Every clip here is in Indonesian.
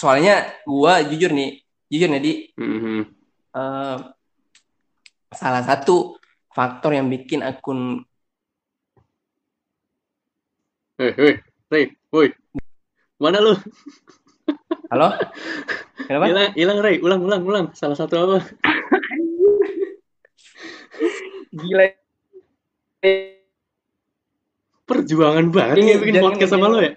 soalnya gue jujur nih jujur nih di Mhm. eh, salah satu faktor yang bikin akun eh, Ray, woi. Mana lu? halo kenapa Hilang, hilang Ray. Ulang, ulang, ulang. Salah satu apa? gila Perjuangan banget Ini nih bikin podcast sama lo ya.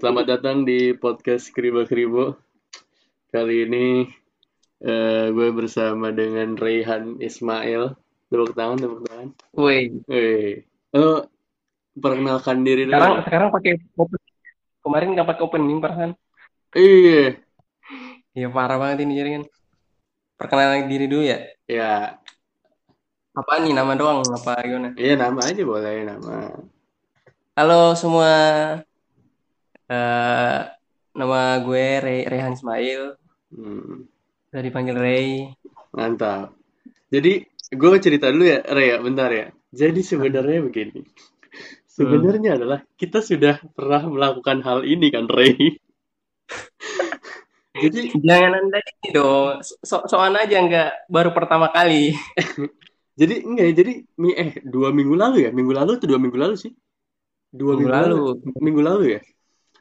Selamat datang di podcast Kribo Kribo. Kali ini eh, gue bersama dengan Rayhan Ismail. Tepuk tangan, tepuk tangan. Woi, Weh, lo perkenalkan diri dulu. sekarang sekarang pakai open kemarin nggak pakai opening perasaan Iya, ya parah banget ini jaringan perkenalan diri dulu ya ya, apa nih nama doang apa gimana iya nama aja boleh nama. halo semua eh nama gue Ray Rehan Ismail Hmm, udah dipanggil Ray mantap. Jadi gue cerita dulu ya, Ray ya, bentar ya. Jadi sebenarnya begini. Sebenarnya adalah kita sudah pernah melakukan hal ini kan, Ray. Jadi jangan anda ini dong so soan aja nggak baru pertama kali Jadi enggak ya, jadi eh dua minggu lalu ya, minggu lalu atau dua minggu lalu sih? Dua Minggu minggu, lalu. Minggu lalu ya?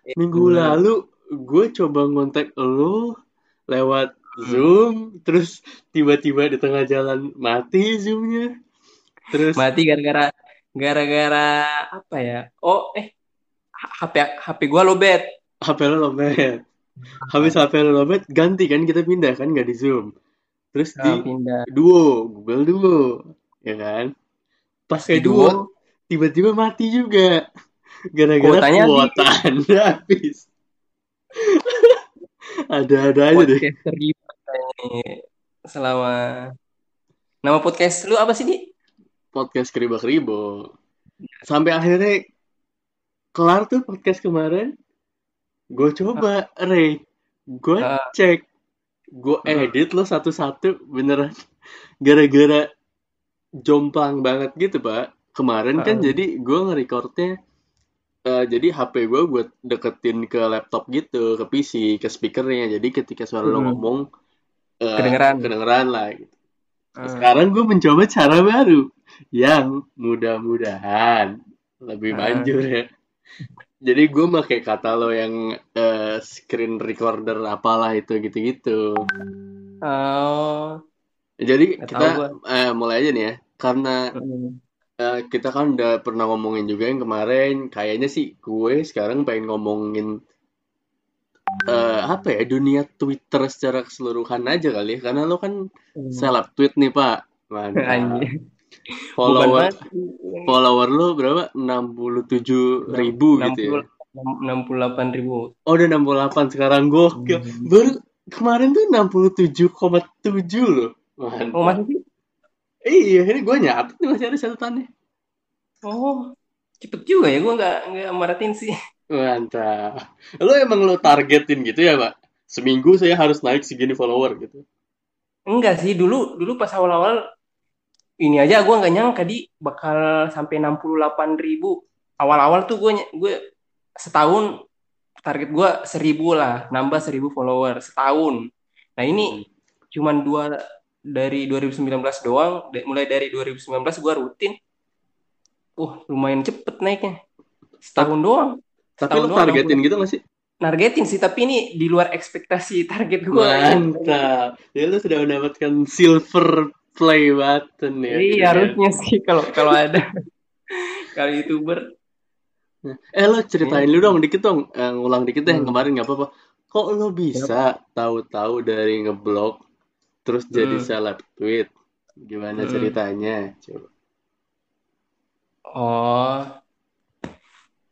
Iya, Minggu minggu lalu gue coba ngontak lo lewat Zoom, terus tiba-tiba di tengah jalan mati Zoomnya. Terus mati gara-gara gara-gara apa ya oh eh HP HP gua lobet HP lo lobet. Habis HP lo lobet, ganti kan kita pindah kan nggak di Zoom. Terus di Ah, pindah Duo, Google Duo, ya kan? Pas kayak Di Duo. tiba-tiba mati juga. Gara-gara Kuotanya kuota Anda habis. Ada-ada aja deh. podcast terlibat ini selama nama podcast lu apa sih di Podcast keribo-keribo. Sampai akhirnya kelar tuh podcast kemarin. Gue coba, Ray. Gue Ah. cek. Gue Hmm. edit lo satu-satu beneran. Gara-gara jomplang banget gitu, Pak. Kemarin kan Ah. jadi gue nge-recordnya eh, jadi HP gue gue deketin ke laptop gitu, ke PC, ke speakernya. Jadi ketika suara lo Hmm. ngomong eh, Kedengeran. kedengeran lah gitu. Ah. Sekarang gue mencoba cara baru yang mudah-mudahan lebih Ah. manjur ya. Jadi gue pakai kata lo yang eh, screen recorder apalah itu gitu-gitu. oh Jadi Nggak kita eh, mulai aja nih ya. Karena hmm. Eh, kita kan udah pernah ngomongin juga yang kemarin. Kayaknya sih gue sekarang pengen ngomongin eh, apa ya dunia Twitter secara keseluruhan aja kali ya. Karena lo kan Hmm. seleb tweet nih pak. Mantap. Follower follower lo berapa? 67 ribu gitu ya. 68 ribu. Oh udah 68 sekarang gokil. Hmm. Baru kemarin tuh 67,7 loh. Mantap. Oh masih sih? Iya, ini gue nyatet nih masih ada catatannya. Oh cepet juga ya, gue nggak nggak maratin sih. Mantap. Lo emang lo targetin gitu ya, Pak? Seminggu saya harus naik segini follower gitu. Enggak sih, dulu dulu pas awal-awal ini aja gue nggak nyangka di bakal sampai 68 ribu. Awal-awal tuh gue gue setahun target gue seribu lah, nambah seribu follower setahun. Nah ini cuman dua dari 2019 doang, mulai dari 2019 gue rutin. Uh, lumayan cepet naiknya. Setahun doang. Tapi Setahun lo doang, targetin gitu gak sih? Nargetin sih, tapi ini di luar ekspektasi target gue. Mantap. Ya lo sudah mendapatkan silver play button ya. Iya, harusnya sih kalau kalau ada. kalau YouTuber Eh lo ceritain lu dong dikit dong, Eh, ngulang dikit deh yang Hmm. kemarin nggak apa-apa. Kok lo bisa tahu-tahu dari ngeblok terus jadi Hmm. seleb tweet? Gimana Hmm. ceritanya? Coba. Oh,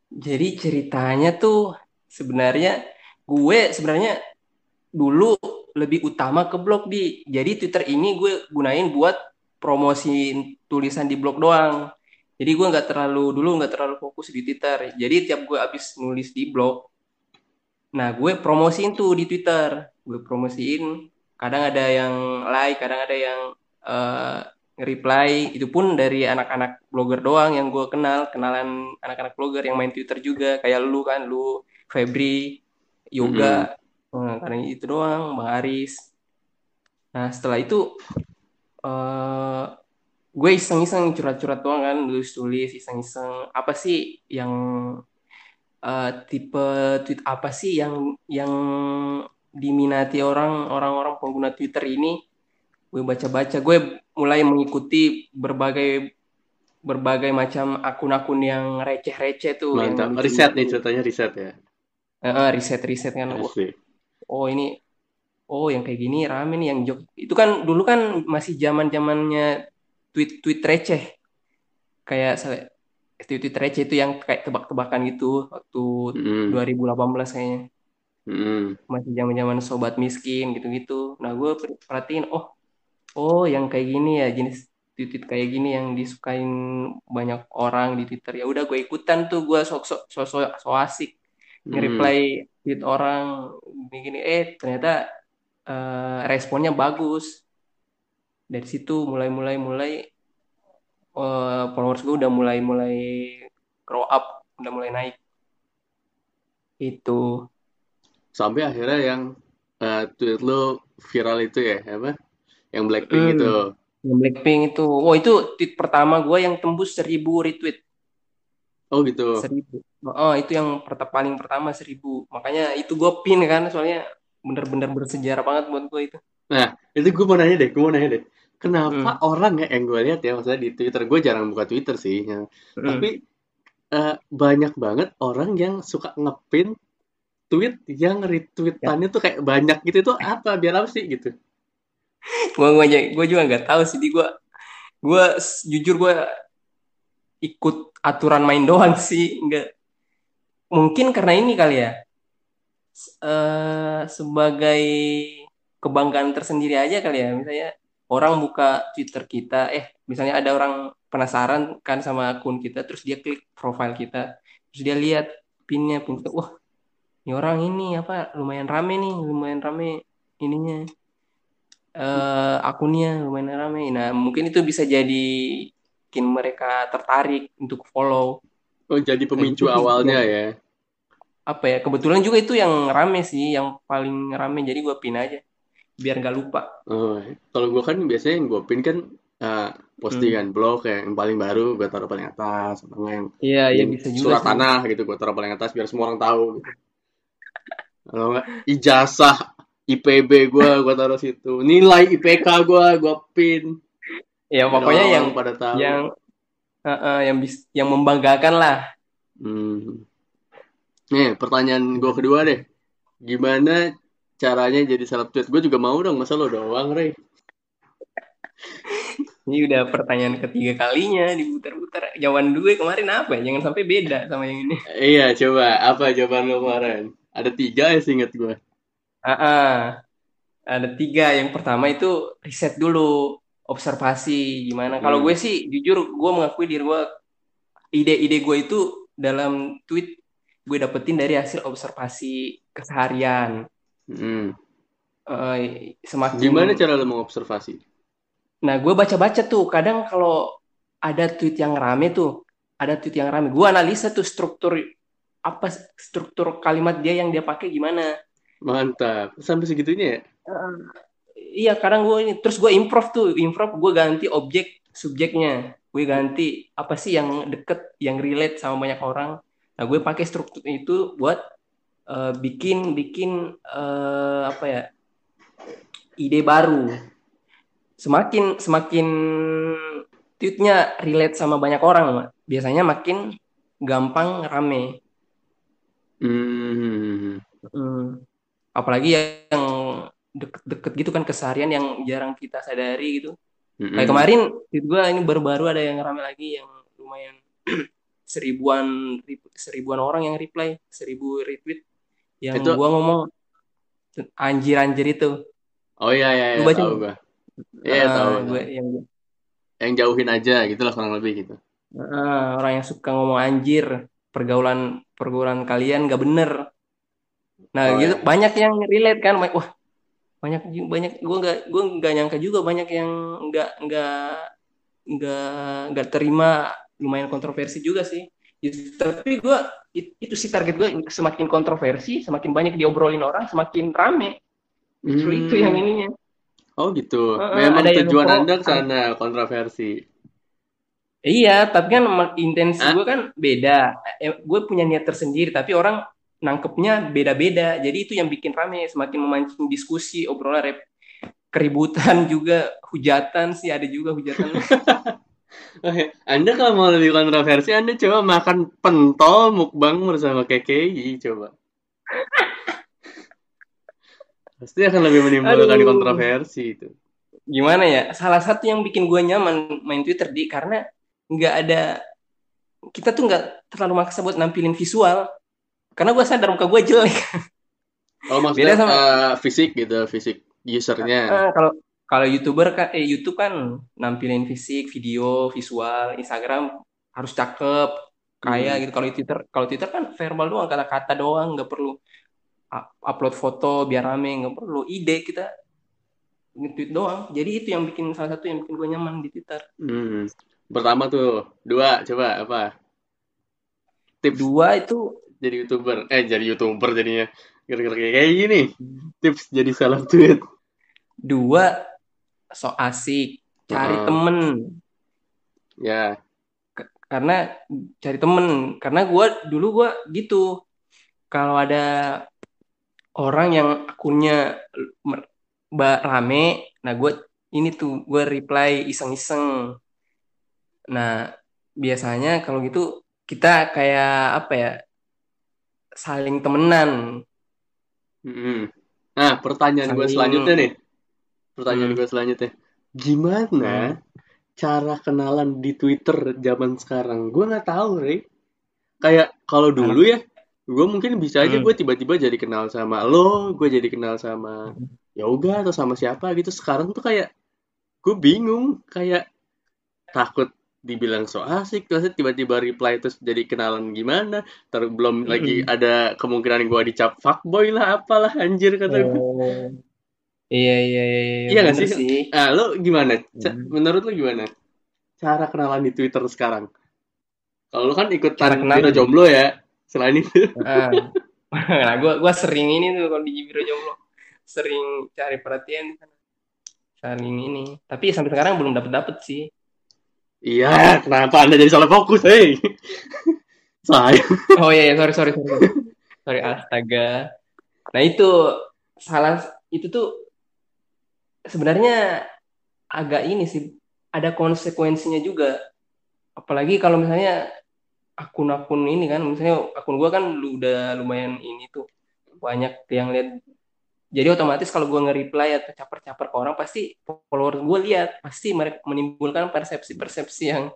jadi ceritanya tuh sebenarnya gue sebenarnya dulu lebih utama ke blog di. Jadi Twitter ini gue gunain buat promosi tulisan di blog doang. Jadi gue nggak terlalu dulu nggak terlalu fokus di Twitter. Jadi tiap gue habis nulis di blog, nah gue promosiin tuh di Twitter. gue promosiin kadang ada yang like kadang ada yang uh, nge-reply itu pun dari anak-anak blogger doang yang gue kenal. Kenalan anak-anak blogger yang main Twitter juga. Kayak lu kan lu Febri Yoga. Mm -hmm. nah, kadang itu doang Bang Aris. Nah setelah itu uh, gue iseng-iseng curhat-curhat doang kan tulis-tulis iseng-iseng. Apa sih yang uh, tipe tweet apa sih yang yang diminati orang orang-orang pengguna Twitter ini gue baca-baca gue mulai mengikuti berbagai berbagai macam akun-akun yang receh-receh tuh mantap. yang riset nih ceritanya riset ya. Uh, riset riset kan. Oh ini oh yang kayak gini rame nih yang jok itu kan dulu kan masih zaman zamannya tweet tweet receh. Kayak tweet tweet receh itu yang kayak tebak-tebakan gitu waktu mm. 2018 kayaknya mm. masih zaman zaman sobat miskin gitu-gitu. Nah gue perhatiin oh oh yang kayak gini ya jenis tweet, kayak gini yang disukain banyak orang di twitter. Ya udah gue ikutan tuh gue sok sok so, so, so asik nge-reply tweet orang begini eh ternyata uh, responnya bagus. Dari situ mulai mulai mulai uh, followers gue udah mulai mulai grow up udah mulai naik. Itu sampai akhirnya yang uh, tweet lo viral itu ya apa? Yang Blackpink hmm, itu. Yang Blackpink itu. Oh itu tweet pertama gue yang tembus seribu retweet. Oh gitu. Seribu. Oh itu yang paling pertama seribu. Makanya itu gue pin kan soalnya bener-bener bersejarah banget buat gue itu. Nah itu gue mau nanya deh gue mau nanya deh. Kenapa hmm. orang ya yang gue lihat ya? Maksudnya di Twitter gue jarang buka Twitter sih. Ya. hmm. tapi uh, banyak banget orang yang suka ngepin tweet yang retweetannya ya. tuh kayak banyak gitu itu apa biar apa sih gitu. Gue gue gue juga nggak tahu sih di. Gue gue jujur gue ikut aturan main doang sih nggak. Mungkin karena ini kali ya. Uh, sebagai kebanggaan tersendiri aja kali ya. Misalnya orang buka Twitter kita, eh misalnya ada orang penasaran kan sama akun kita, terus dia klik profile kita, terus dia lihat pinnya, pin kita, wah ini orang ini apa lumayan rame nih, lumayan rame ininya uh, akunnya lumayan rame. Nah mungkin itu bisa jadi bikin mereka tertarik untuk follow. Oh jadi pemicu nah, awalnya ya? Apa ya kebetulan juga itu yang rame sih, yang paling rame jadi gue pin aja biar nggak lupa. Oh, kalau gue kan biasanya yang gue pin kan uh, postingan hmm. blog yang paling baru gue taruh paling atas, sama yang iya iya bisa juga surat sih. tanah gitu gue taruh paling atas biar semua orang tahu. Gitu. Ijazah IPB gue gue taruh situ, nilai IPK gue gue pin. Ya pokoknya yang pada tahu. yang uh, uh, yang bis, yang membanggakan lah. Hmm. Nih pertanyaan gue kedua deh, gimana caranya jadi seleb tweet? Gue juga mau dong masa lo doang Rey? Ini udah pertanyaan ketiga kalinya diputar-putar. Jawaban gue kemarin apa ya? Jangan sampai beda sama yang ini. Iya coba. Apa jawaban lo kemarin ada tiga ya inget gue ah uh ada tiga yang pertama itu riset dulu observasi gimana hmm. kalau gue sih jujur gue mengakui diri gue ide-ide gue itu dalam tweet gue dapetin dari hasil observasi keseharian Hmm. Uh, semakin gimana cara lo mengobservasi? Nah, gue baca-baca tuh. Kadang kalau ada tweet yang rame tuh, ada tweet yang rame, gue analisa tuh struktur apa struktur kalimat dia yang dia pakai gimana. Mantap. Sampai segitunya ya? Uh, iya, kadang gue ini terus gue improv tuh, improv gue ganti objek subjeknya. Gue ganti apa sih yang deket, yang relate sama banyak orang. Nah, gue pakai struktur itu buat uh, bikin bikin uh, apa ya ide baru semakin semakin tweetnya relate sama banyak orang biasanya makin gampang rame hmm. Hmm. apalagi yang deket-deket gitu kan keseharian yang jarang kita sadari gitu hmm. kayak kemarin gue ini baru-baru ada yang rame lagi yang lumayan seribuan seribuan orang yang reply seribu retweet yang itu... gua ngomong anjir anjir itu oh iya iya, iya tahu gua iya uh, tahu gua yang yang jauhin aja gitu lah kurang lebih gitu uh, orang yang suka ngomong anjir pergaulan pergaulan kalian gak bener nah oh, gitu iya. banyak yang relate kan wah banyak banyak gue nggak gue nggak nyangka juga banyak yang nggak nggak nggak nggak terima lumayan kontroversi juga sih Gitu. tapi gue itu sih target gue semakin kontroversi semakin banyak diobrolin orang semakin rame Justru Hmm. itu yang ininya Oh gitu. Memang ada yang tujuan pro, Anda ke sana kontroversi. Iya, tapi kan intensi gue kan beda. Eh, gue punya niat tersendiri, tapi orang nangkepnya beda-beda. Jadi itu yang bikin rame, semakin memancing diskusi, obrolan, rep, keributan juga, hujatan sih ada juga hujatan. Oke, Anda kalau mau lebih kontroversi, Anda coba makan pentol mukbang bersama KKI coba. Pasti akan lebih menimbulkan Aduh. kontroversi itu. Gimana ya? Salah satu yang bikin gue nyaman main Twitter di karena nggak ada kita tuh nggak terlalu maksa buat nampilin visual. Karena gue sadar muka gue jelek. Oh maksudnya Beda sama- eh, fisik gitu, fisik usernya. Ah, kalau kalau youtuber kan eh YouTube kan nampilin fisik, video, visual, Instagram harus cakep, kaya Hmm. gitu. Kalau Twitter kalau Twitter kan verbal doang, kata-kata doang, nggak perlu up- upload foto biar rame, nggak perlu ide kita nge-tweet doang. Jadi itu yang bikin salah satu yang bikin gue nyaman di Twitter. Hmm. Pertama tuh, dua coba apa? Tips Dua itu jadi youtuber, eh jadi youtuber jadinya gara-gara kayak gini. Tips jadi salah tweet. dua so asik, cari Heeh. temen Ya, karena cari temen karena gue dulu gue gitu kalau ada orang yang akunnya rame nah gue ini tuh gue reply iseng-iseng nah biasanya kalau gitu kita kayak apa ya saling temenan Mm-mm. Nah, pertanyaan gue Saling- selanjutnya nih. Pertanyaan Hmm. gue selanjutnya. Gimana cara kenalan di Twitter zaman sekarang? Gue nggak tahu, Rey. Kayak kalau dulu ya, gue mungkin bisa aja Hmm. gue tiba-tiba jadi kenal sama lo, gue jadi kenal sama Yoga atau sama siapa gitu. Sekarang tuh kayak gue bingung, kayak takut dibilang so asik, terus tiba-tiba reply terus jadi kenalan gimana, terus belum lagi Mm-mm. ada kemungkinan gue dicap fuckboy lah, apalah anjir kata gue. Oh. iya iya iya iya Iya bener sih? sih Ah, lo gimana? Ca- Hmm. Menurut lo gimana? Cara kenalan di Twitter sekarang? Kalau lo kan ikutan kenalan. Biro Jomblo ya. Selain itu. Ah. nah, gue gua sering ini tuh kalau di Biro Jomblo sering cari perhatian. Saling ini. Tapi sampai sekarang belum dapet dapet sih. Iya, kenapa Anda jadi salah fokus, hei? Saya. Oh iya, iya, sorry sorry sorry. Sorry, astaga. Nah itu salah itu tuh sebenarnya agak ini sih ada konsekuensinya juga. Apalagi kalau misalnya akun-akun ini kan, misalnya akun gua kan udah lumayan ini tuh banyak yang lihat. Jadi otomatis kalau gua nge-reply atau caper-caper ke orang pasti follower gue lihat, pasti mereka menimbulkan persepsi-persepsi yang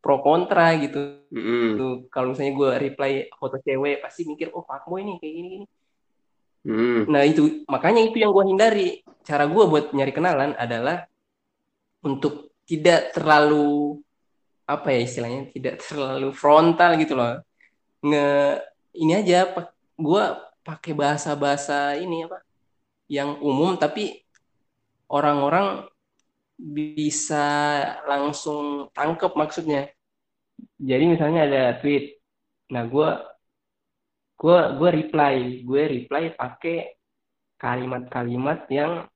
pro kontra gitu. Mm-mm. Tuh, kalau misalnya gue reply foto cewek pasti mikir oh fuckboy nih kayak gini gini Mm. nah itu makanya itu yang gue hindari cara gue buat nyari kenalan adalah untuk tidak terlalu apa ya istilahnya tidak terlalu frontal gitu loh nge ini aja pak gue pakai bahasa bahasa ini apa yang umum tapi orang-orang bisa langsung tangkep maksudnya. Jadi misalnya ada tweet. Nah gue gue gue reply. Gue reply pakai kalimat-kalimat yang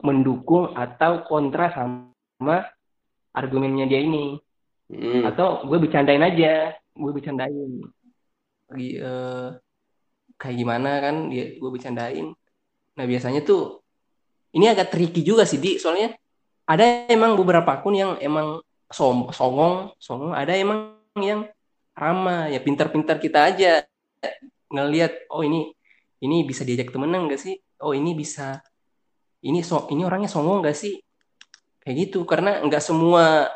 mendukung atau kontra sama argumennya dia ini. Mm. atau gue bercandain aja. Gue bercandain. Lagi eh, kayak gimana kan dia gue bercandain nah biasanya tuh ini agak tricky juga sih di. Soalnya ada emang beberapa akun yang emang som songong songong. Ada emang yang ramah. Ya pintar-pintar kita aja ngelihat oh ini ini bisa diajak temenan gak sih? Oh ini bisa ini so ini orangnya songong gak sih? Kayak gitu. Karena nggak semua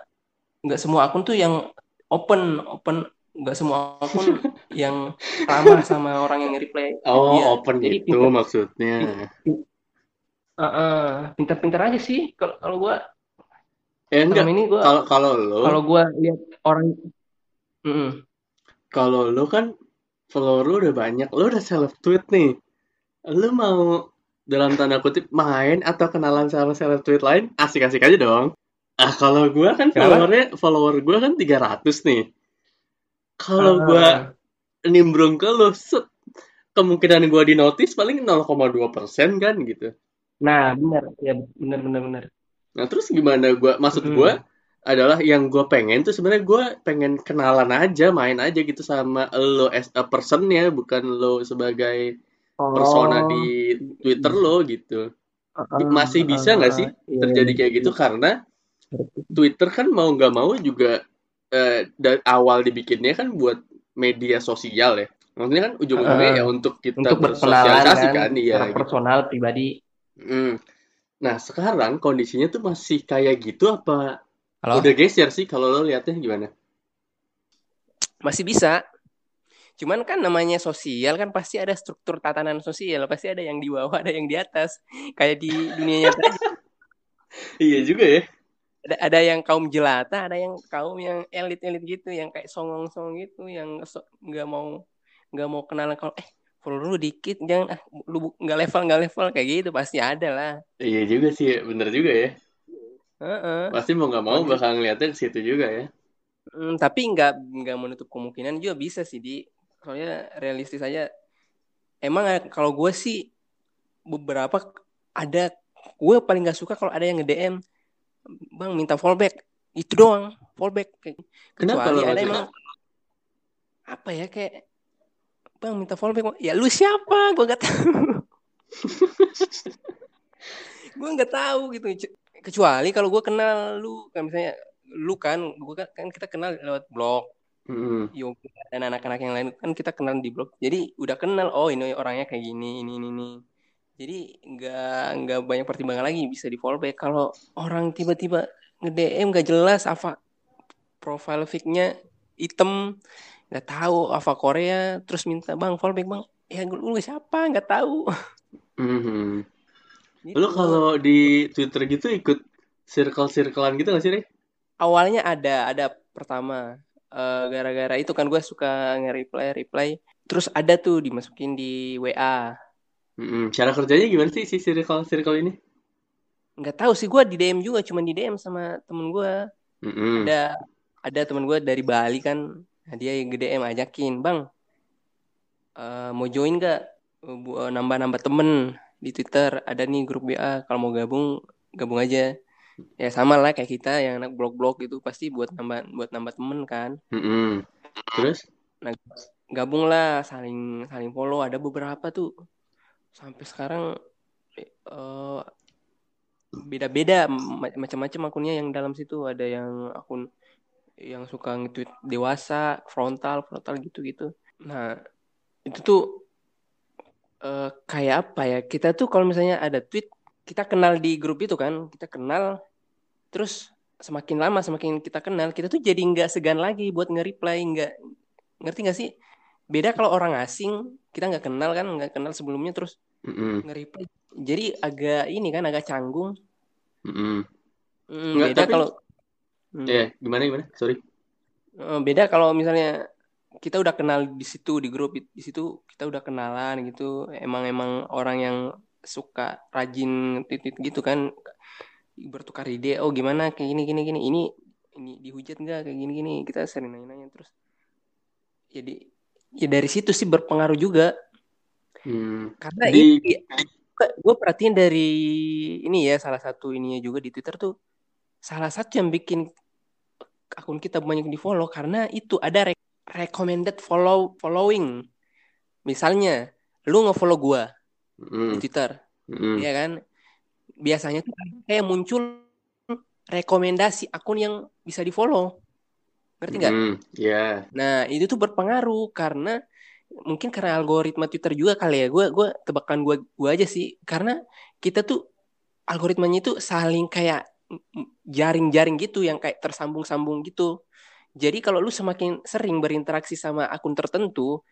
nggak semua akun tuh yang open open nggak semua akun yang ramah sama orang yang reply Oh, Iya, open jadi gitu pintar- maksudnya. Heeh, pintar-pintar aja sih kalau kalau gua Eh enggak, ini gua kalau kalau lo kalau gua lihat orang Mm-mm. kalau lo kan follower lo udah banyak, lo udah self tweet nih. Lo mau dalam tanda kutip main atau kenalan sama seleb tweet lain asik-asik aja dong. Ah kalau gue kan followernya follower gue kan 300 nih. Kalau Ah. gue nimbrung ke lu, set, kemungkinan gue di notice paling 0,2 persen kan gitu. Nah, benar. Ya, benar benar benar. Nah terus gimana gue? Maksud Hmm. gue adalah yang gue pengen tuh sebenarnya gue pengen kenalan aja, main aja gitu sama lo as a person ya, bukan lo sebagai persona Oh. di Twitter lo gitu. Heeh, Masih bisa nggak sih Iya, terjadi iya. kayak gitu karena Twitter kan mau nggak mau juga eh, dari awal dibikinnya kan buat media sosial ya. Maksudnya kan ujung-ujungnya Heeh. ya untuk kita Untuk bersosialisasi kan, kan, iya. secara gitu. personal pribadi. Mm. Nah sekarang kondisinya tuh masih kayak gitu apa Halo? udah geser sih kalau lo lihatnya gimana? Masih bisa. Cuman kan namanya sosial kan pasti ada struktur tatanan sosial, pasti ada yang di bawah, ada yang di atas. Kayak di dunia nyata. Iya juga ya. Ada, ada yang kaum jelata, ada yang kaum yang elit-elit gitu, yang kayak songong-songong gitu, yang so- nggak mau nggak mau kenalan kalau eh follow lu dikit, jangan ah, lu nggak level nggak level kayak gitu pasti ada lah. Iya juga sih, bener juga ya. Heeh. Pasti mau nggak mau bakal ngeliatnya ke situ juga ya. Hmm, tapi nggak nggak menutup kemungkinan juga bisa sih di soalnya realistis aja. Emang kalau gue sih beberapa ada gue paling nggak suka kalau ada yang nge DM bang minta fallback. Itu doang fallback Kayak- Kenapa kecuali lo ada nggak emang apa ya kayak bang minta fallback ya lu siapa? Gue nggak tahu. Gue nggak tahu gitu. Kecuali kalau gue kenal lu kan misalnya lu kan gue kan, kan kita kenal lewat blog. Mm-mm. Yoga dan anak-anak yang lain kan kita kenal di blog. Jadi udah kenal oh ini orangnya kayak gini ini ini ini jadi nggak nggak banyak pertimbangan lagi bisa di fallback kalau orang tiba-tiba nge DM nggak jelas apa profile pic-nya hitam nggak tahu apa Korea terus minta bang fallback bang ya lu lu siapa nggak tahu Mhm. Gitu. Lu kalau di Twitter gitu ikut circle-circlean gitu gak sih, Rey? awalnya ada ada pertama eh, gara-gara itu kan gue suka nge-reply reply terus ada tuh dimasukin di WA Mm-mm. Cara kerjanya gimana sih si circle-circle ini? nggak tahu sih gue di DM juga cuma di DM sama temen gue Mm-mm. ada ada temen gue dari Bali kan nah, dia yang DM ajakin bang eh, mau join gak eh, nambah-nambah temen di Twitter ada nih grup WA kalau mau gabung gabung aja ya sama lah kayak kita yang anak blog-blog gitu pasti buat nambah buat nambah temen kan Mm-mm. Terus? Nah, gabung lah saling saling follow ada beberapa tuh sampai sekarang eh, beda-beda ma- macam-macam akunnya yang dalam situ. Ada yang akun yang suka nge-tweet dewasa frontal frontal gitu-gitu. Nah itu tuh eh, kayak apa ya? Kita tuh kalau misalnya ada tweet kita kenal di grup itu kan? Kita kenal terus semakin lama semakin kita kenal kita tuh jadi nggak segan lagi buat nge-reply. Nggak ngerti nggak sih beda kalau orang asing kita nggak kenal kan nggak kenal sebelumnya terus Mm-mm. nge-reply jadi agak ini kan agak canggung Mm-mm. Hmm, Nggak, beda tapi- kalau Hmm. Ya, gimana gimana? Sorry. Eh, beda kalau misalnya kita udah kenal di situ di grup di situ kita udah kenalan gitu emang emang orang yang suka rajin tweet gitu kan bertukar ide oh gimana kayak gini gini gini ini ini dihujat nggak kayak gini gini kita sering nanya-nanya terus jadi ya dari situ sih berpengaruh juga Hmm. karena Di- ini gue perhatiin dari ini ya salah satu ininya juga di Twitter tuh salah satu yang bikin akun kita banyak di follow karena itu ada re- recommended follow following misalnya lu nge-follow gua Mm-mm. di Twitter Mm-mm. ya kan biasanya tuh kayak muncul rekomendasi akun yang bisa di follow ngerti nggak Mm-mm. Ya. Nah, itu tuh berpengaruh karena mungkin karena algoritma Twitter juga kali ya. Gue gua tebakan gue gua aja sih karena kita tuh algoritmanya itu saling kayak jaring-jaring gitu yang kayak tersambung-sambung gitu. Jadi kalau lu semakin sering berinteraksi sama akun tertentu,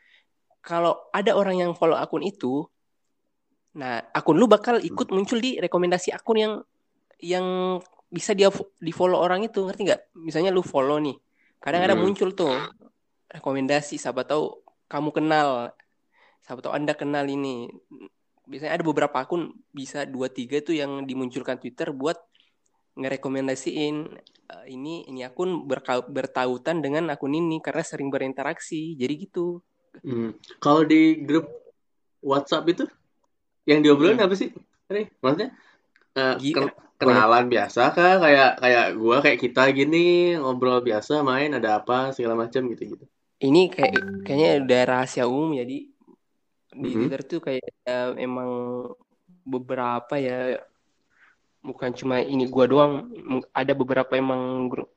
kalau ada orang yang follow akun itu, nah akun lu bakal ikut muncul di rekomendasi akun yang yang bisa dia di follow orang itu, ngerti nggak? Misalnya lu follow nih, kadang-kadang Hmm. muncul tuh rekomendasi, siapa tahu kamu kenal, siapa tahu anda kenal ini biasanya ada beberapa akun bisa dua tiga tuh yang dimunculkan Twitter buat ngerekomendasiin uh, ini ini akun bertautan dengan akun ini karena sering berinteraksi jadi gitu hmm. kalau di grup WhatsApp itu yang diobrolin hmm. apa sih Nih, maksudnya uh, kenalan biasa kah? Kayak kayak gua kayak kita gini ngobrol biasa main ada apa segala macam gitu gitu ini kayak kayaknya udah rahasia umum jadi di mm-hmm. Twitter tuh kayak ya, emang beberapa ya bukan cuma ini gua doang ada beberapa emang grup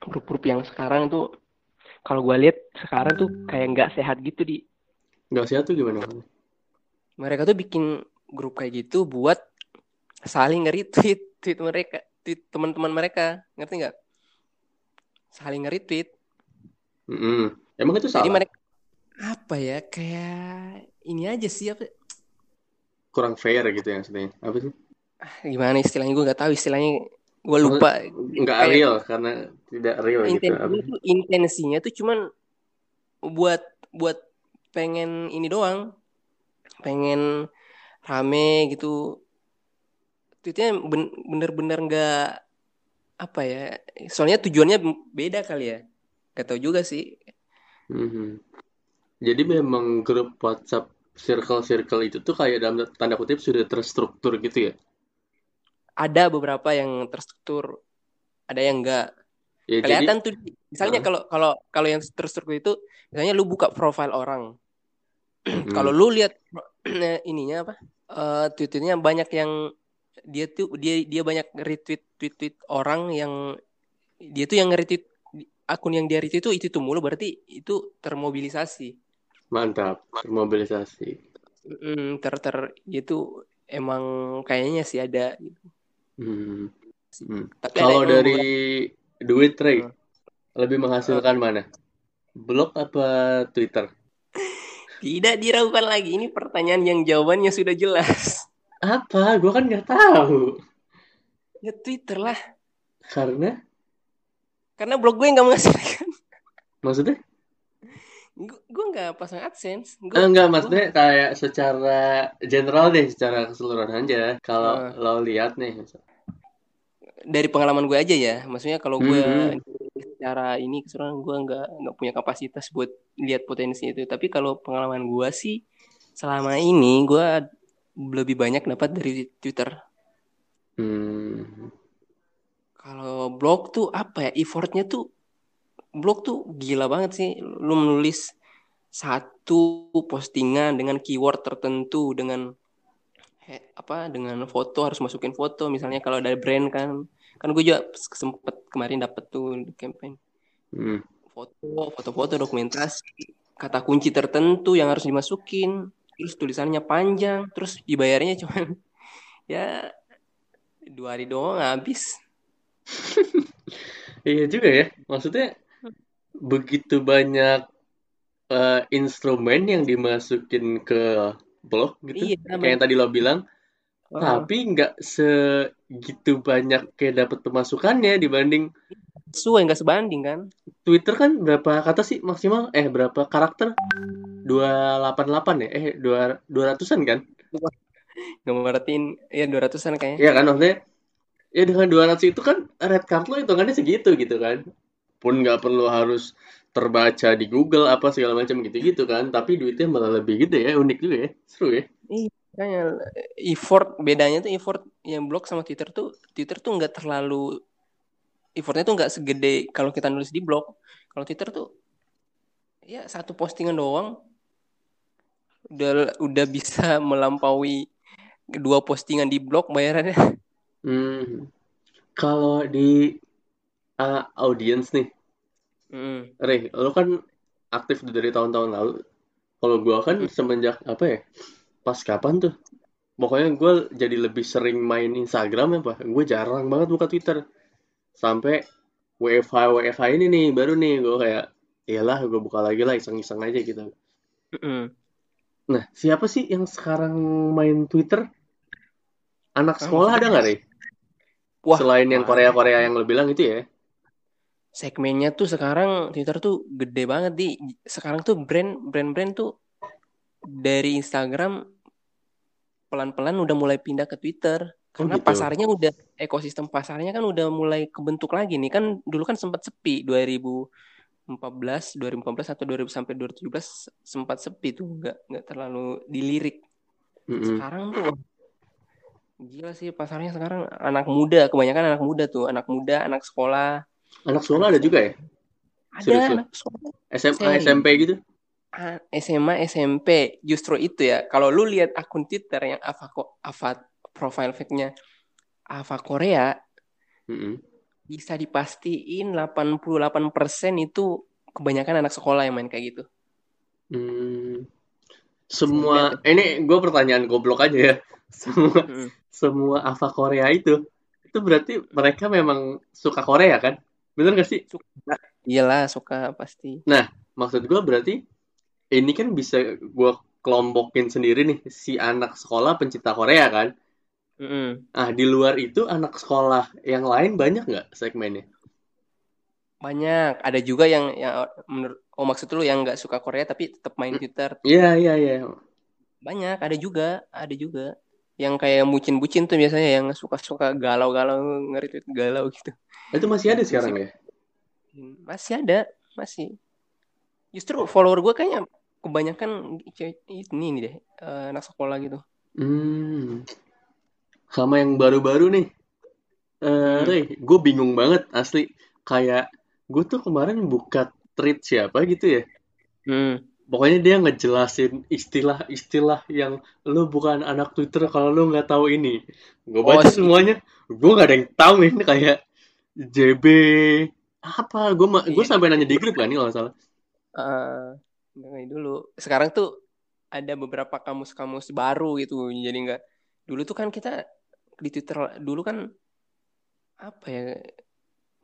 grup-grup yang sekarang tuh kalau gua lihat sekarang tuh kayak nggak sehat gitu di. Nggak sehat tuh gimana? Mereka tuh bikin grup kayak gitu buat saling nge-retweet tweet mereka tweet teman-teman mereka ngerti nggak? Saling nge-retweet. Mm -hmm. emang itu salah? jadi mereka apa ya kayak ini aja sih apa kurang fair gitu ya maksudnya. Apa sih? Gimana istilahnya? Gue nggak tahu istilahnya. Gue lupa. Nggak real karena tidak real intensinya gitu tuh, intensinya tuh cuman buat buat pengen ini doang. Pengen rame gitu tweetnya bener-bener nggak apa ya soalnya tujuannya beda kali ya gak tau juga sih mm-hmm. jadi memang grup WhatsApp circle-circle itu tuh kayak dalam tanda kutip sudah terstruktur gitu ya ada beberapa yang terstruktur ada yang enggak ya, kelihatan jadi, tuh misalnya kalau uh. kalau kalau yang terstruktur itu misalnya lu buka profile orang hmm. kalau lu lihat ininya apa uh, tweetnya banyak yang dia tuh dia dia banyak retweet tweet tweet orang yang dia tuh yang retweet akun yang dia retweet itu itu tuh mulu berarti itu termobilisasi mantap termobilisasi mm, ter ter itu emang kayaknya sih ada gitu. Hmm. Hmm. Kalau dari duit Ray, hmm. lebih menghasilkan uh. mana? Blog apa Twitter? Tidak diragukan lagi. Ini pertanyaan yang jawabannya sudah jelas. Apa? Gue kan nggak tahu. Ya Twitter lah. Karena? Karena blog gue nggak menghasilkan. Maksudnya? gue nggak pasang adsense gua, enggak maksudnya gua... kayak secara general deh secara keseluruhan aja kalau uh. lo lihat nih dari pengalaman gue aja ya maksudnya kalau gue hmm. secara ini keseluruhan gue nggak nggak punya kapasitas buat lihat potensi itu tapi kalau pengalaman gue sih selama ini gue lebih banyak dapat dari Twitter. Hmm. kalau blog tuh apa ya effortnya tuh blog tuh gila banget sih. Lu menulis satu postingan dengan keyword tertentu dengan he, apa dengan foto harus masukin foto. Misalnya kalau ada brand kan kan gue juga sempet kemarin dapet tuh campaign. Hmm. foto foto-foto dokumentasi kata kunci tertentu yang harus dimasukin terus tulisannya panjang terus dibayarnya cuma ya dua hari doang habis. Iya juga ya maksudnya begitu banyak uh, instrumen yang dimasukin ke blog gitu iya, kayak yang tadi lo bilang oh. tapi nggak segitu banyak kayak dapat pemasukannya dibanding sesuai nggak sebanding kan? Twitter kan berapa kata sih maksimal? Eh berapa karakter 288 ya? Eh dua dua ratusan kan? Nggak merhatiin ya dua ratusan kayaknya. Iya kan maksudnya ya dengan 200 itu kan red card lo hitungannya segitu gitu kan. Pun nggak perlu harus terbaca di Google apa segala macam gitu-gitu kan. Tapi duitnya malah lebih gitu ya unik juga ya. Seru ya. Iya effort bedanya tuh effort yang blog sama Twitter tuh Twitter tuh nggak terlalu effortnya tuh nggak segede kalau kita nulis di blog kalau Twitter tuh ya satu postingan doang udah udah bisa melampaui dua postingan di blog bayarannya hmm. kalau di uh, audience nih. Mm. Re, lo kan aktif dari tahun-tahun lalu. Kalau gue kan mm. semenjak apa ya? Pas kapan tuh? Pokoknya gue jadi lebih sering main Instagram ya pak. Gue jarang banget buka Twitter. Sampai WFH WFH ini nih baru nih gue kayak iyalah gue buka lagi lah iseng-iseng aja gitu. Mm. Nah siapa sih yang sekarang main Twitter? Anak sekolah ada nggak Re? Wah, Selain yang Korea-Korea yang lo bilang itu ya? segmennya tuh sekarang Twitter tuh gede banget di sekarang tuh brand brand brand tuh dari Instagram pelan-pelan udah mulai pindah ke Twitter karena gitu. pasarnya udah ekosistem pasarnya kan udah mulai kebentuk lagi nih kan dulu kan sempat sepi 2014 2014 atau 2000 sampai 2017 sempat sepi tuh nggak nggak terlalu dilirik Mm-mm. sekarang tuh gila sih pasarnya sekarang anak muda kebanyakan anak muda tuh anak muda anak sekolah Anak sekolah ada juga ya? ada Serius anak sekolah SMA. SMP gitu? Ah, SMA SMP justru itu ya kalau lu lihat akun Twitter yang Ava Ava profile fake-nya Ava Korea Mm-mm. Bisa dipastiin 88% itu kebanyakan anak sekolah yang main kayak gitu. Hmm. Semua, ini gue pertanyaan goblok aja ya. Semua, Mm. semua Ava Korea itu, itu berarti mereka memang suka Korea kan? Bener gak sih? Iyalah suka pasti. Maksud gue berarti ini kan bisa gue kelompokin sendiri nih si anak sekolah pencinta Korea kan? Mm-mm. Ah di luar itu anak sekolah yang lain banyak nggak segmennya? Banyak. Ada juga yang yang menurut oh maksud lu yang nggak suka Korea tapi tetap main Twitter. Iya iya iya. Banyak. Ada juga. Ada juga. Yang kayak bucin-bucin tuh biasanya yang suka-suka galau-galau nge-retweet galau gitu. Itu masih ada sekarang ya? Masih ada, masih. Justru follower gue kayaknya kebanyakan ini nih deh, eh, anak sekolah gitu. Hmm. Sama yang baru-baru nih. Eh, Hmm. Gue bingung banget asli. Kayak gue tuh kemarin buka tweet siapa gitu ya. Hmm. Pokoknya dia ngejelasin istilah-istilah yang lu bukan anak Twitter kalau lu nggak tahu ini. Gue Oh, baca sih. semuanya, gue nggak ada yang tahu ini kayak JB apa? Gue gue Iya. sampai nanya di grup kan ini kalau salah. Eh, dengerin dulu. Sekarang tuh ada beberapa kamus-kamus baru gitu. Jadi nggak dulu tuh kan kita di Twitter dulu kan apa ya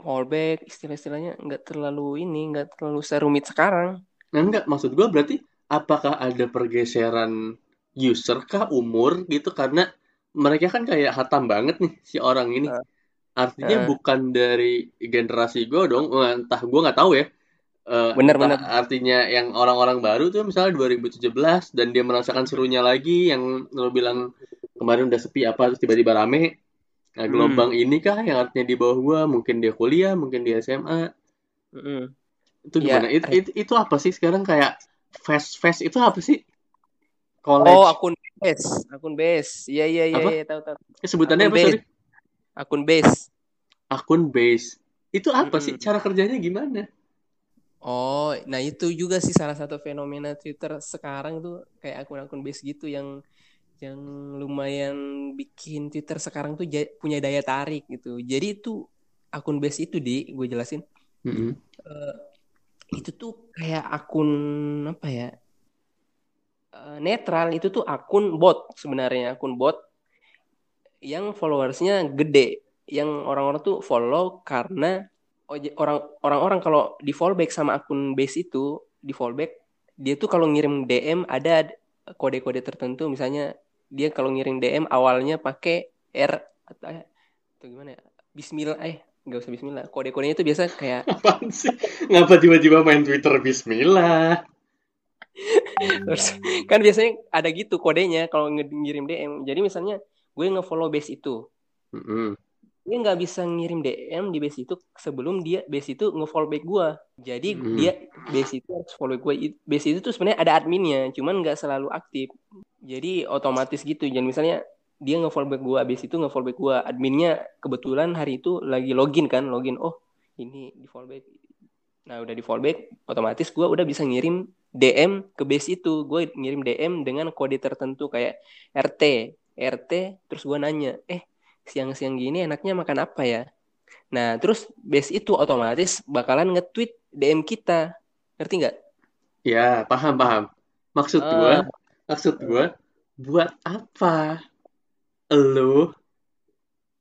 fallback istilah-istilahnya nggak terlalu ini nggak terlalu serumit sekarang. Nah, enggak, maksud gue berarti apakah ada pergeseran user kah umur gitu karena mereka kan kayak hatam banget nih si orang ini. Eh. Artinya Eh. bukan dari generasi gue dong, Wah, entah gue nggak tahu ya. Eh, Bener, bener. Artinya yang orang-orang baru tuh misalnya 2017 dan dia merasakan serunya lagi yang lo bilang kemarin udah sepi apa terus tiba-tiba rame. Nah, Hmm. gelombang ini kah yang artinya di bawah gue, mungkin dia kuliah, mungkin dia SMA. Mm-mm. Itu Ya, gimana? It- it- itu apa sih sekarang kayak fast fast itu apa sih? Oh College. akun base, akun base. Iya iya iya iya tahu tahu. Eh, sebutannya akun apa sorry? Akun base. Akun base. Itu apa sih? Mm-mm. Cara kerjanya gimana? Oh, nah itu juga sih salah satu fenomena Twitter sekarang tuh kayak akun-akun base gitu yang yang lumayan bikin Twitter sekarang tuh punya daya tarik gitu. Jadi itu akun base itu di gue jelasin Mm-mm. eh, itu tuh kayak akun apa ya? Eh, netral itu tuh akun bot sebenarnya akun bot yang followersnya gede, yang orang-orang tuh follow karena orang orang-orang kalau di fallback sama akun base itu di fallback dia tuh kalau ngirim DM ada kode-kode tertentu misalnya dia kalau ngirim DM awalnya pakai R atau, atau gimana ya Bismillah eh nggak usah Bismillah kode-kodenya itu biasa kayak Apaan sih? Ngapa tiba-tiba main Twitter Bismillah? Terus kan biasanya ada gitu kodenya kalau ngirim DM. Jadi misalnya gue nge-follow base itu. Mm-mm. Dia nggak bisa ngirim DM di base itu sebelum dia base itu nge-follow back gue. Jadi Hmm. dia base itu harus follow gue. Base itu tuh sebenarnya ada adminnya, cuman nggak selalu aktif. Jadi otomatis gitu. Jadi misalnya dia nge-follow back gue, base itu nge-follow back gue. Adminnya kebetulan hari itu lagi login kan, login. Oh ini di follow back. Nah udah di follow back, otomatis gue udah bisa ngirim DM ke base itu. Gue ngirim DM dengan kode tertentu kayak RT, RT. Terus gue nanya, eh siang-siang gini enaknya makan apa ya? Nah terus base itu otomatis bakalan nge-tweet DM kita. Ngerti nggak? Ya, paham paham. Maksud Ah. gua, maksud gua, buat apa? Lo,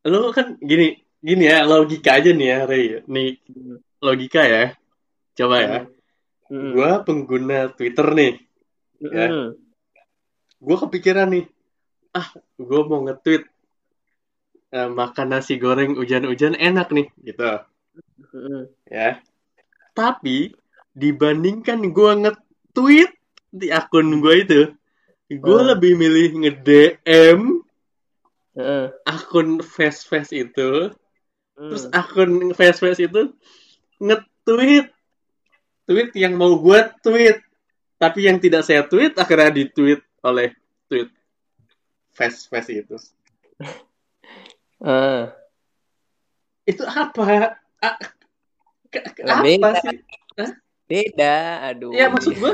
lo kan gini, gini ya, logika aja nih ya, Ray. Nih, logika ya. Coba ya. Mm. Gua pengguna Twitter nih. ya. Mm. Gua kepikiran nih. Ah, gua mau nge-tweet eh, makan nasi goreng hujan-hujan enak nih, gitu. Ya. Tapi dibandingkan gua nge-tweet di akun gua itu, gue Hmm. lebih milih nge-DM Heeh. akun face face itu Hmm. terus akun face face itu nge-tweet tweet yang mau gue tweet tapi yang tidak saya tweet akhirnya di-tweet oleh tweet face face itu Ah. itu apa A- apa beda. sih Beda, aduh. ya maksud gue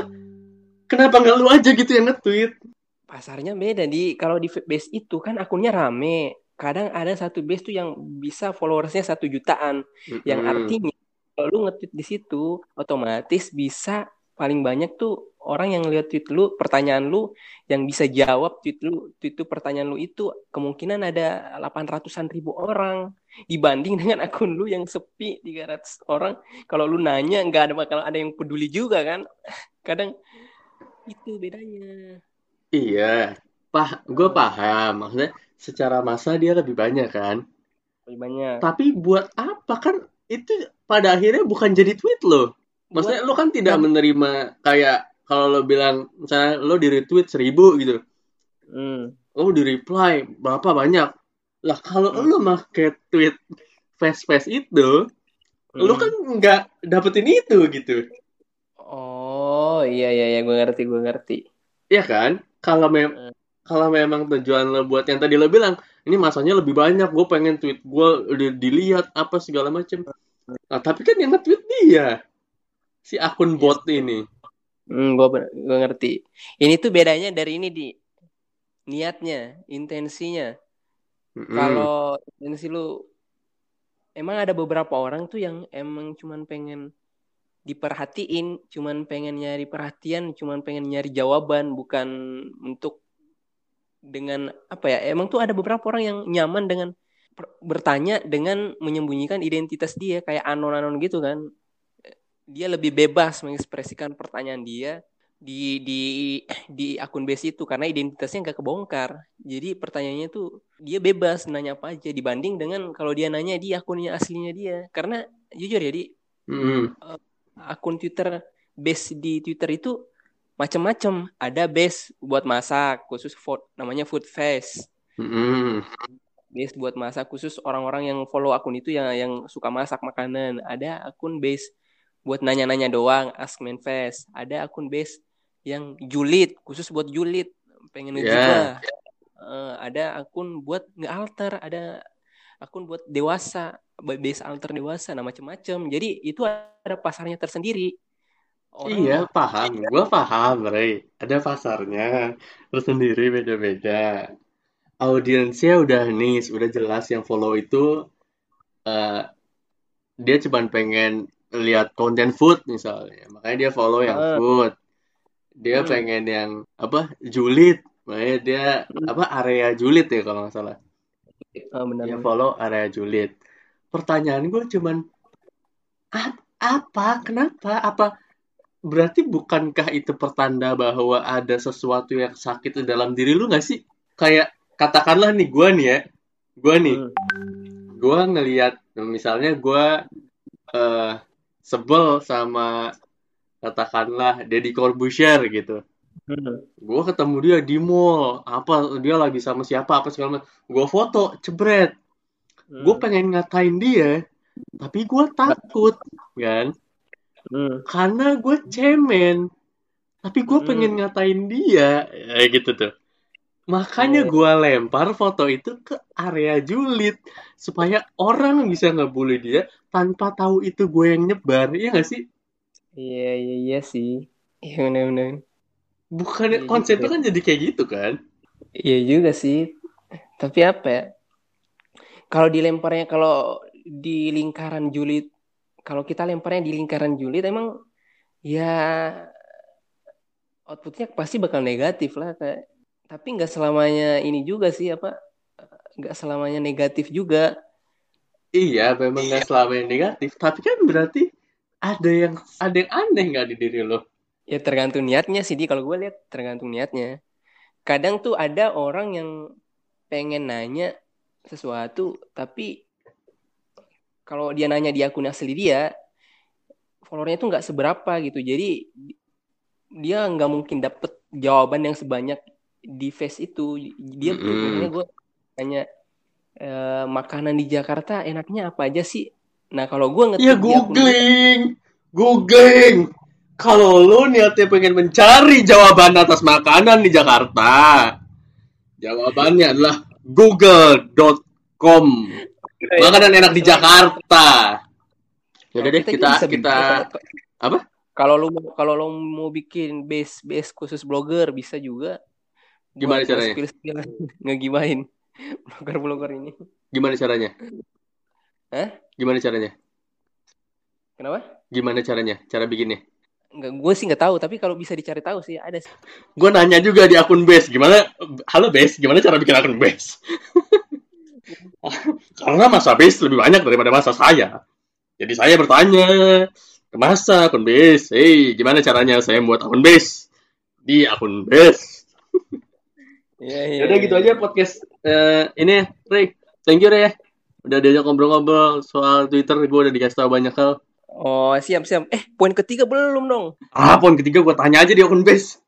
kenapa nggak lu aja gitu yang nge-tweet pasarnya beda di kalau di base itu kan akunnya rame. Kadang ada satu base tuh yang bisa followersnya satu jutaan. Yang Mm-mm. artinya kalau lu nge-tweet di situ otomatis bisa paling banyak tuh orang yang lihat tweet lu, pertanyaan lu yang bisa jawab tweet lu, tweet itu pertanyaan lu itu kemungkinan ada 800-an ribu orang dibanding dengan akun lu yang sepi 300 orang. Kalau lu nanya nggak ada bakal ada yang peduli juga kan. Kadang itu bedanya. Iya, pah, gue paham. Maksudnya secara masa dia lebih banyak kan. Lebih banyak. Tapi buat apa kan? Itu pada akhirnya bukan jadi tweet lo. Maksudnya lo kan tidak menerima kayak kalau lo bilang misalnya lo di retweet seribu gitu, Hmm. lo di reply berapa banyak? Lah kalau Hmm. lo make tweet face face itu, lo Hmm. kan nggak dapetin itu gitu, Oh iya iya iya gue ngerti gue ngerti. ya kan? Kalau mem Hmm. kalau memang tujuan lo buat yang tadi lo bilang ini masanya lebih banyak gue pengen tweet gue di- dilihat apa segala macem nah, tapi kan yang nge-tweet dia si akun bot ini Hmm, gue gue ngerti. Ini tuh bedanya dari ini di niatnya, intensinya. Mm-mm. Kalau intensi lu emang ada beberapa orang tuh yang emang cuman pengen diperhatiin, cuman pengen nyari perhatian, cuman pengen nyari jawaban, bukan untuk dengan apa ya? Emang tuh ada beberapa orang yang nyaman dengan bertanya dengan menyembunyikan identitas dia kayak anon-anon gitu kan. Dia lebih bebas mengekspresikan pertanyaan dia di di di akun base itu karena identitasnya nggak kebongkar. Jadi pertanyaannya tuh dia bebas nanya apa aja dibanding dengan kalau dia nanya di akunnya aslinya dia. Karena jujur ya di Mm-mm. akun Twitter base di Twitter itu macam-macam. Ada base buat masak khusus food namanya Food Fest. Mm-mm. Base buat masak khusus orang-orang yang follow akun itu yang yang suka masak makanan. Ada akun base buat nanya-nanya doang, Ask Man Fest. Ada akun base yang julid khusus buat julid, pengen Ya. ngegibah. Eh, ada akun buat nge-alter, ada akun buat dewasa, base alter dewasa, nah macem-macem. Jadi itu ada pasarnya tersendiri. Orang iya paham gue paham Ray ada pasarnya lo sendiri beda-beda audiensnya udah nih udah jelas yang follow itu eh dia cuma pengen lihat konten food misalnya makanya dia follow yang Ah. food dia Hmm. pengen yang apa julid makanya dia Hmm. apa area julid ya kalau nggak salah Ah, benar. dia follow area julid pertanyaan gue cuman "Ap- apa kenapa apa berarti bukankah itu pertanda bahwa ada sesuatu yang sakit di dalam diri lu nggak sih kayak katakanlah nih gue nih ya gue nih Hmm. gue ngelihat misalnya gue eh sebel sama katakanlah Deddy Corbuzier gitu Hmm. gue ketemu dia di mall apa dia lagi sama siapa apa segala macam gue foto cebret Hmm. gue pengen ngatain dia tapi gue takut kan Hmm. karena gue cemen tapi gue Hmm. pengen ngatain dia ya gitu tuh makanya Oh. gue lempar foto itu ke area julid supaya orang bisa ngebully dia tanpa tahu itu gue yang nyebar iya gak sih Iya iya iya sih. Iya benar-benar. bukan Iya konsepnya juga. kan jadi kayak gitu kan Iya juga sih. Tapi apa ya? Kalau dilemparnya kalau di lingkaran julid, kalau kita lemparnya di lingkaran julid emang ya outputnya pasti bakal negatif lah kayak. Tapi nggak selamanya ini juga sih apa? Nggak selamanya negatif juga. iya memang nggak selamanya negatif tapi kan berarti ada yang ada yang aneh nggak di diri lo Ya tergantung niatnya sih di kalau gue lihat tergantung niatnya. Kadang tuh ada orang yang pengen nanya sesuatu tapi kalau dia nanya di akun asli dia followernya tuh nggak seberapa gitu. Jadi dia nggak mungkin dapet jawaban yang sebanyak di face itu dia Mm-mm. biasanya gue tanya eh, makanan di Jakarta enaknya apa aja sih nah kalau gue ngetik Ya akun googling, googling. Kalau lu niatnya pengen mencari jawaban atas makanan di Jakarta, jawabannya adalah google.com. Makanan enak di Jakarta. Yaudah deh kita bisa kita bikin. apa? kalau lu mau kalau lu mau bikin base base khusus blogger bisa juga Gimana caranya? skill skill ngegibahin blogger blogger ini Gimana caranya? Hah? Gimana caranya? kenapa Gimana caranya? Cara bikinnya? Enggak, gue sih nggak tahu tapi kalau bisa dicari tahu sih ada sih. Gue nanya juga di akun base, gimana? Halo base, gimana cara bikin akun base? Karena masa base lebih banyak daripada masa saya. Jadi saya bertanya ke masa akun base, hey gimana caranya saya buat akun base di akun base? Iya iya. Yaudah gitu aja podcast eh, ini, Ray. Thank you ya. Udah diajak ngobrol-ngobrol soal Twitter, gue udah dikasih tahu banyak hal. Oh siap siap. Eh poin ketiga belum dong. Ah, poin ketiga gue tanya aja di akun base.